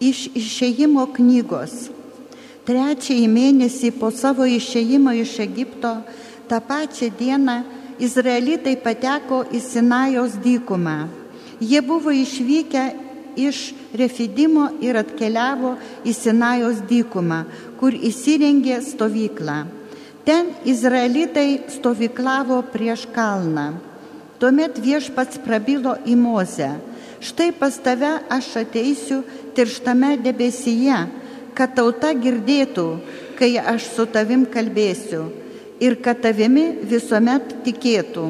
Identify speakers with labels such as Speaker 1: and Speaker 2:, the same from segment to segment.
Speaker 1: iš išėjimo knygos. Trečiąjį mėnesį po savo išėjimo iš Egipto, tą pačią dieną Izraelitai pateko į Sinajaus dykumą. Jie buvo išvykę iš Refidimo ir atkeliavo į Sinajaus dykumą, kur įsirengė stovyklą. Ten izraelitai stovyklavo prieš kalną. Tuomet viešpats prabilo į Mozę. Štai pas tave aš ateisiu tirštame debesyje, kad tauta girdėtų, kai aš su tavim kalbėsiu ir kad tavimi visuomet tikėtų.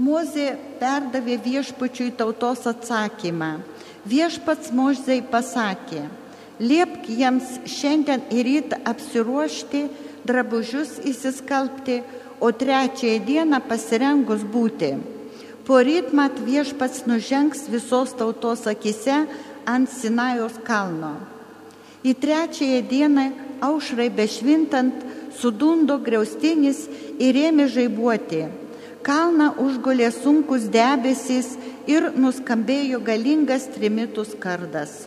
Speaker 1: Mozė perdavė viešpačiui tautos atsakymą. Viešpats Mozei pasakė, liepk jiems šiandien į rytą apsiruošti, drabužius įsiskalbti, o trečiąją dieną pasirengus būti. Po rytmat viešpats nužengs visos tautos akise ant Sinajos kalno. Į trečiąją dieną aušrai bešvintant sudundo griaustinis ir ėmė žaibuoti. Kalną užgulė sunkus debesys ir nuskambėjo galingas trimitų skardas.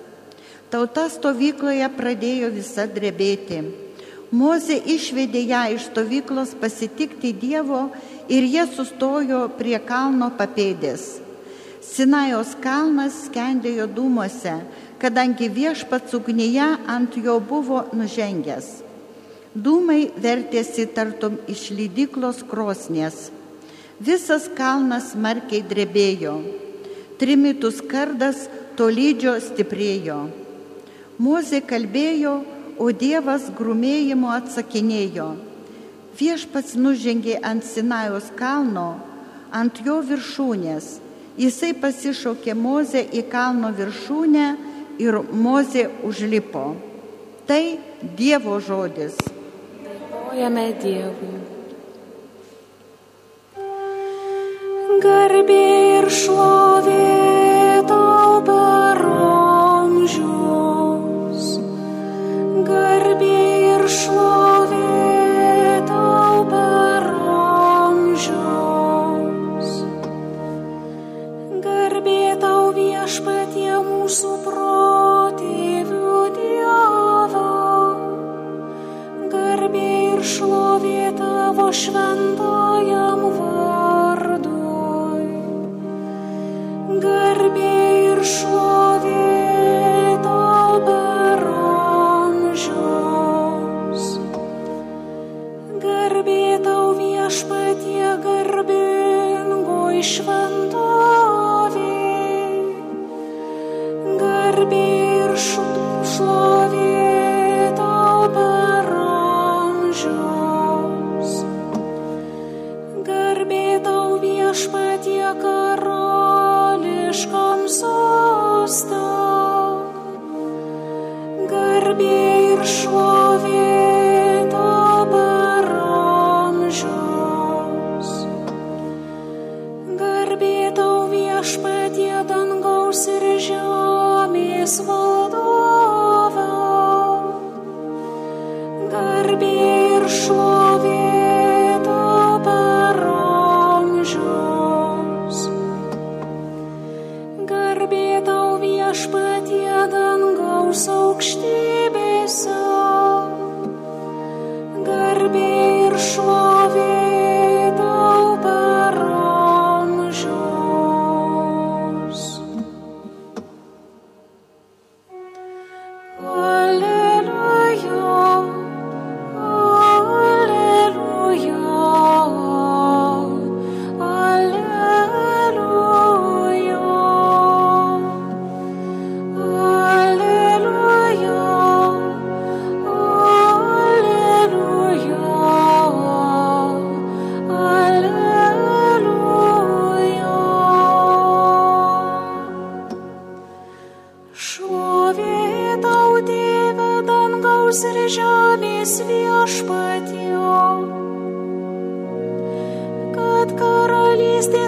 Speaker 1: Tauta stovykloje pradėjo visa drebėti. Mozė išvedė ją iš stovyklos pasitikti Dievo ir jie sustojo prie kalno papėdės. Sinajos kalnas skendėjo dūmose, kadangi viešpats ugnyje ant jo buvo nužengęs. Dūmai vertėsi tartum iš lydyklos krosnės. Visas kalnas markiai drebėjo. Trimitus kardas tolydžio stiprėjo. Mozė kalbėjo, o Dievas grumėjimu atsakinėjo. Viešpats nužengė ant Sinajos kalno, ant jo viršūnės. Jisai pasišaukė Mozę į kalno viršūnę ir Mozė užlipo. Tai Dievo žodis.
Speaker 2: Dėkojame Dievui. Garbė ir šlovė ir šlovė tavo šventajam vardui. Garbė ir šlovė tau per amžius. Garbė tau viešpatie garbingoji šventovė.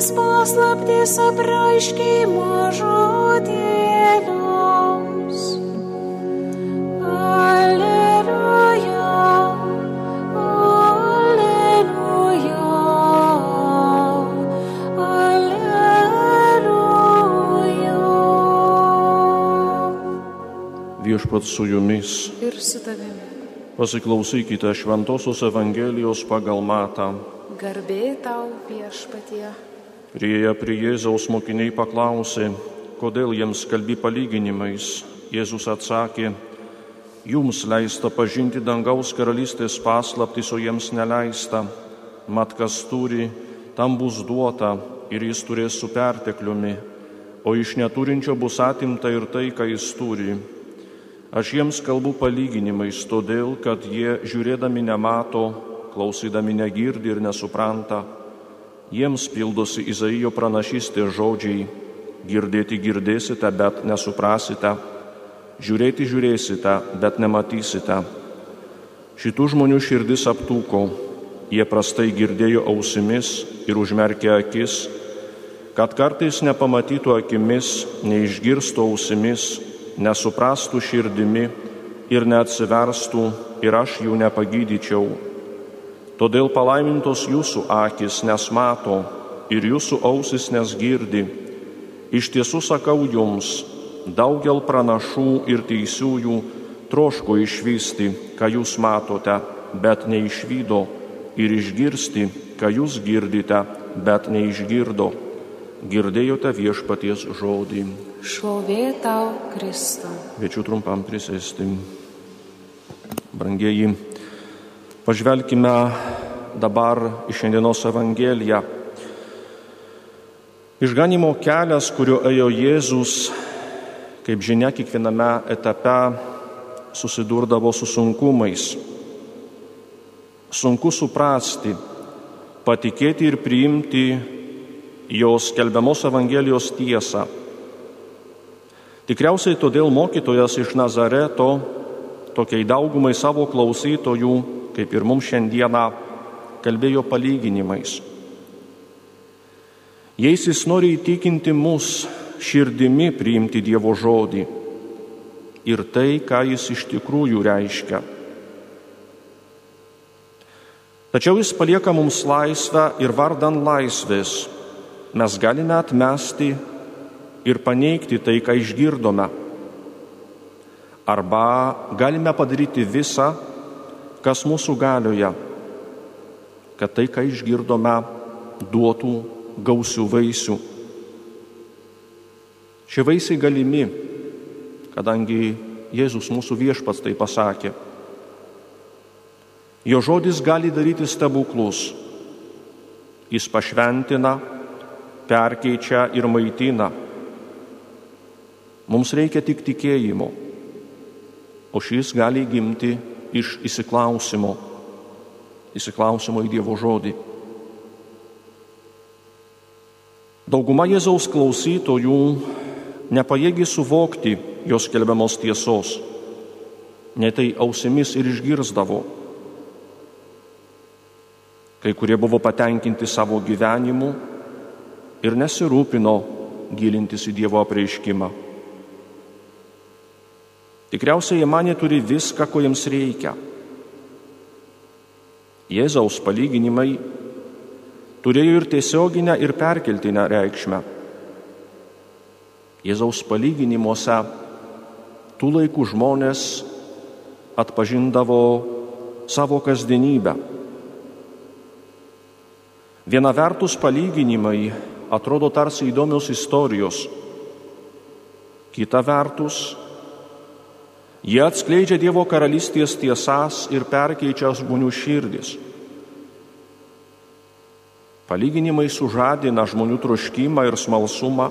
Speaker 2: Karalystės paslaptis apraiškiai mažutėliams. Alleluia, alleluia, alleluia.
Speaker 3: Viešpat su jumis.
Speaker 2: ir su tavimi.
Speaker 3: Pasiklausykite Šventojios Evangelijos pagal Matą.
Speaker 2: Garbė tau viešpatie.
Speaker 3: Prieja prie Jėzaus mokiniai paklausė, kodėl jiems kalbi palyginimais. Jėzus atsakė, jums leista pažinti dangaus karalystės paslaptis, o jiems neleista. Mat kas turi, tam bus duota ir jis turės su pertekliumi, o iš neturinčio bus atimta ir tai, ką jis turi. Aš jiems kalbu palyginimais, todėl, kad jie žiūrėdami nemato, klausydami negirdi ir nesupranta. Jiems pildosi Izaijo pranašystės žodžiai - girdėti girdėsite, bet nesuprasite, žiūrėti žiūrėsite, bet nematysite. Šitų žmonių širdis aptūko, jie prastai girdėjo ausimis ir užmerkė akis, kad kartais nepamatytų akimis, neišgirstų ausimis, nesuprastų širdimi ir neatsiverstų ir aš jų nepagydyčiau. Todėl palaimintos jūsų akis nes mato ir jūsų ausis nes girdi. Iš tiesų sakau jums, daugel pranašų ir teisiųjų troško išvysti, ką jūs matote, bet neišvydo, ir išgirsti, ką jūs girdite, bet neišgirdo. Girdėjote viešpaties žodį.
Speaker 2: Šlovė tau, Kristau.
Speaker 3: Kviečiu trumpam prisėsti. Brangieji, pažvelkime dabar į šiandienos Evangeliją. Išganimo kelias, kuriuo ėjo Jėzus, kaip žinia, kiekviename etape susidurdavo su sunkumais. Sunku suprasti, patikėti ir priimti jos kelbiamos Evangelijos tiesą. Tikriausiai todėl mokytojas iš Nazareto tokiai daugumai savo klausytojų, kaip ir mums šiandieną, kalbėjo palyginimais. Jais jis nori įtikinti mus širdimi priimti Dievo žodį ir tai, ką jis iš tikrųjų reiškia. Tačiau jis palieka mums laisvę ir vardan laisvės mes galime atmesti ir paneigti tai, ką išgirdome. Arba galime padaryti visą, kas mūsų galioje, kad tai, ką išgirdome, duotų gausių vaisių. Šie vaisiai galimi, kadangi Jėzus mūsų viešpats tai pasakė. Jo žodis gali daryti stebuklus. Jis pašventina, perkeičia ir maitina. Mums reikia tik tikėjimo, o šis gali gimti iš įsiklausimo, įsiklausimo į Dievo žodį. Dauguma Jėzaus klausytojų nepajėgi suvokti jos kelbiamos tiesos, netai ausimis ir išgirzdavo. Kai kurie buvo patenkinti savo gyvenimu ir nesirūpino gilintis į Dievo apreiškimą. Tikriausiai jie mane turi viską, ko jiems reikia. Jėzaus palyginimai turėjo ir tiesioginę, ir perkeltinę reikšmę. Jėzaus palyginimuose tų laikų žmonės atpažindavo savo kasdienybę. Viena vertus palyginimai atrodo tarsi įdomios istorijos, kita vertus Jie atskleidžia Dievo karalystės tiesas ir perkeičia žmonių širdis. Palyginimai sužadina žmonių troškimą ir smalsumą,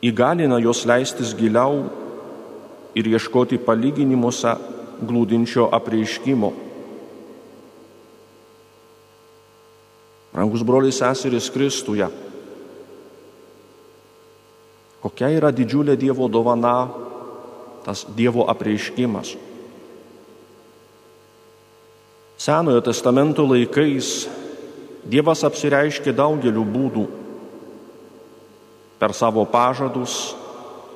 Speaker 3: įgalina juos leistis giliau ir ieškoti palyginimuose glūdinčio apreiškimo. Rangus broliai seserys Kristuje, kokia yra didžiulė Dievo dovana tas Dievo apreiškimas. Senojo testamento laikais Dievas apsireiškė daugeliu būdų. Per savo pažadus,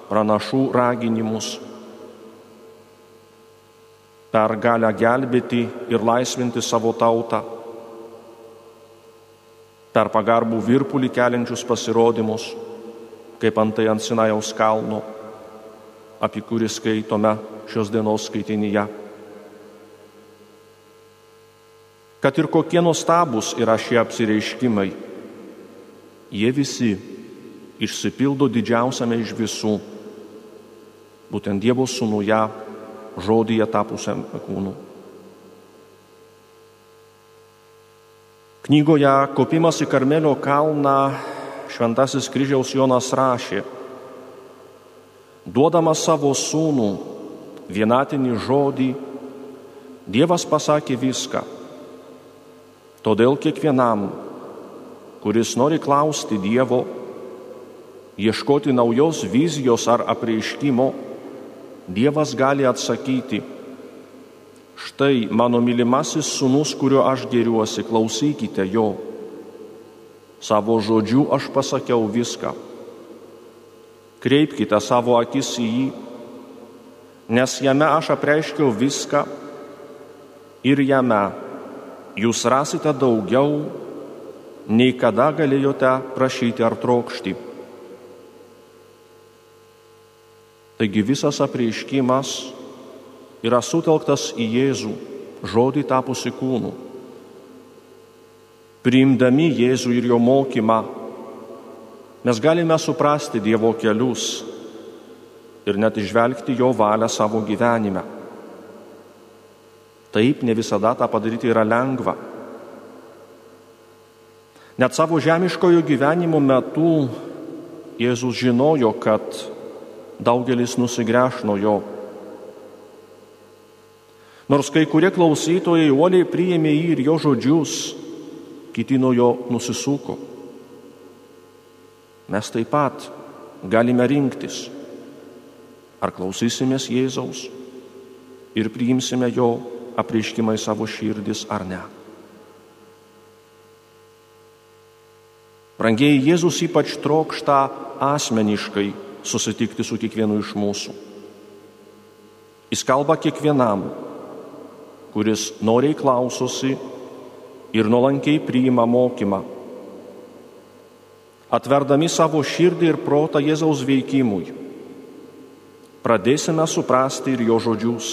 Speaker 3: pranašų raginimus, per galę gelbėti ir laisvinti savo tautą, per pagarbų virpulį keliančius pasirodymus, kaip antai ant Sinajaus kalno apie kurį skaitome šios dienos skaitinyje. Kad ir kokie nuostabus yra šie apsireiškimai, jie visi išsipildo didžiausiame iš visų, būtent Dievo sūnuje, žodyje tapusiam kūnu. Knygoje Kopimas į Karmelio kalną Šventasis kryžiaus Jonas rašė, duodamas savo sūnų vienatinį žodį, Dievas pasakė viską. Todėl kiekvienam, kuris nori klausti Dievo, ieškoti naujos vizijos ar apreiškimo, Dievas gali atsakyti, štai mano mylimasis sunus, kuriuo aš geriuosi, klausykite jo. Savo žodžiu aš pasakiau viską. Kreipkite savo akis į jį, nes jame aš apreiškiau viską ir jame jūs rasite daugiau, nei kada galėjote prašyti ar trokšti. Taigi visas apreiškimas yra sutelktas į Jėzų, žodį tapusi kūnu. Priimdami Jėzų ir jo mokymą, mes galime suprasti Dievo kelius ir net išvelgti jo valią savo gyvenime. Taip, ne visada tą padaryti yra lengva. Net savo žemiškojo gyvenimo metu Jėzus žinojo, kad daugelis nusigręš nuo jo. Nors kai kurie klausytojai uoliai priėmė jį ir jo žodžius, kiti nuo jo nusisuko. Mes taip pat galime rinktis Ar klausysimės Jėzaus ir priimsime jo apreiškimą į savo širdis ar ne? Brangiai Jėzus ypač trokšta asmeniškai susitikti su kiekvienu iš mūsų. Jis kalba kiekvienam, kuris noriai klausosi ir nuolankiai priima mokymą. Atverdami savo širdį ir protą Jėzaus veikimui pradėsime suprasti ir jo žodžius.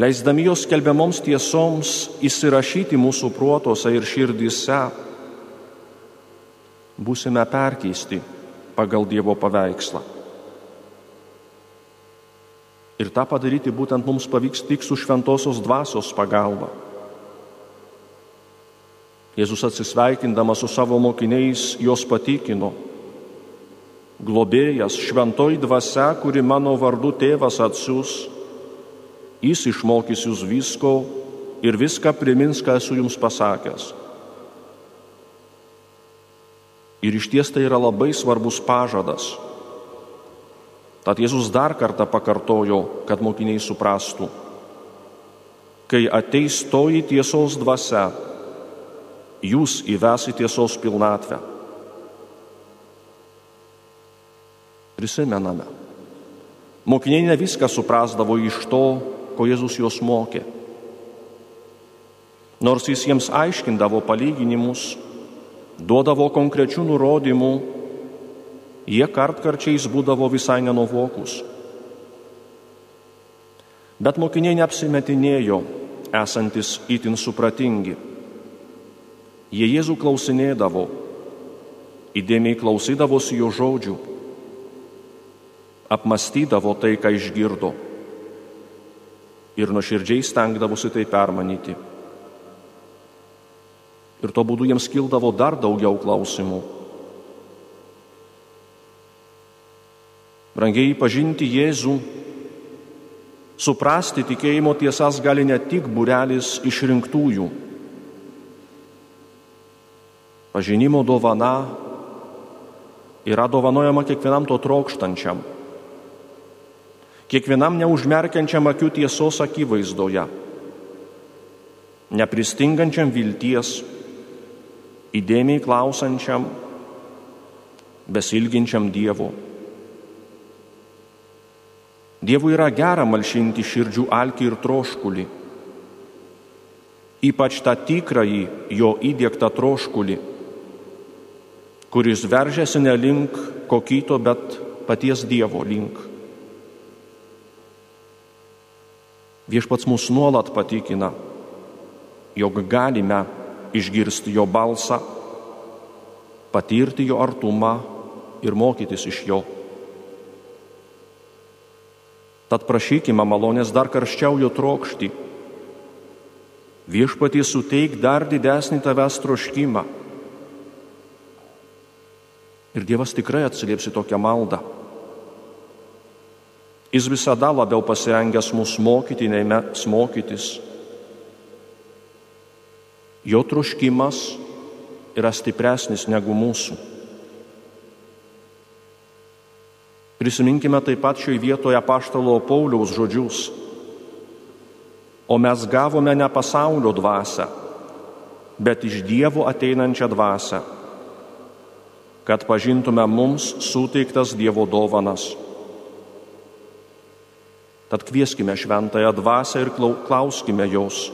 Speaker 3: Leisdami jos kelbiamoms tiesoms įsirašyti mūsų protuose ir širdise, būsime perkeisti pagal Dievo paveikslą. Ir tą padaryti būtent mums pavyks tik su šventosios dvasios pagalba. Jėzus atsisveikindamas su savo mokiniais jos patikino, globėjas, šventoji dvasia, kuri mano vardu tėvas atsiūs, jis išmokys jūs visko ir viską primins, ką esu jums pasakęs. Ir iš ties tai yra labai svarbus pažadas. Tad Jėzus dar kartą pakartojo, kad mokiniai suprastų. Kai ateis toji tiesos dvasia, jūs įvesi tiesos pilnatvę. prisimename. Mokiniai ne viską suprasdavo iš to, ko Jėzus juos mokė. Nors jis jiems aiškindavo palyginimus, duodavo konkrečių nurodymų, jie kartkarčiais būdavo visai nenovokus. Bet mokiniai neapsimetinėjo, esantis itin supratingi. Jie Jėzų klausinėdavo, įdėmiai klausydavosi jo žodžių apmastydavo tai, ką išgirdo ir nuoširdžiai stengdavosi tai permanyti. Ir to būdu jiems kildavo dar daugiau klausimų. Brangiai pažinti Jėzų, suprasti tikėjimo tiesas gali ne tik burelis išrinktųjų. Pažinimo dovana yra dovanojama kiekvienam to trokštančiam kiekvienam neužmerkiančiam akių tiesos akivaizdoje, nepristingančiam vilties, įdėmiai klausančiam, besilginčiam Dievo. Dievui yra gera malšinti širdžių alkį ir troškulį, ypač tą tikrąjį jo įdėktą troškulį, kuris veržiasi ne link kokito, bet paties Dievo link. Viešpats mus nuolat patikina, jog galime išgirsti jo balsą, patirti jo artumą ir mokytis iš jo. Tad prašykime malonės dar karščiau jo trokšti. Viešpatį suteik dar didesnį tavęs troškimą. Ir Dievas tikrai atsilieps į tokią maldą. Jis visada labiau pasirengęs mūsų mokyti, nei mes mokytis. Jo troškimas yra stipresnis negu mūsų. Prisiminkime taip pat šioje vietoje paštalo Pauliaus žodžius. O mes gavome ne pasaulio dvasę, bet iš Dievo ateinančią dvasę, kad pažintume mums suteiktas Dievo dovanas. Tad kvieskime šventąją dvasę ir klauskime jos.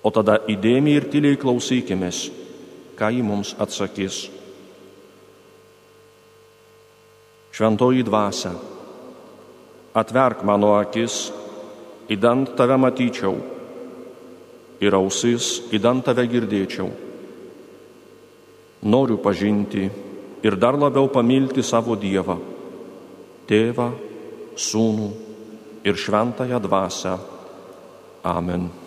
Speaker 3: O tada įdėmiai ir tyliai klausykimės, ką ji mums atsakys. Šventoji dvasia, atverk mano akis, įdant tave matyčiau ir ausis, įdant tave girdėčiau. Noriu pažinti ir dar labiau pamilti savo Dievą, Tėvą, Sūnų ir Šventąją Dvasę. Amen.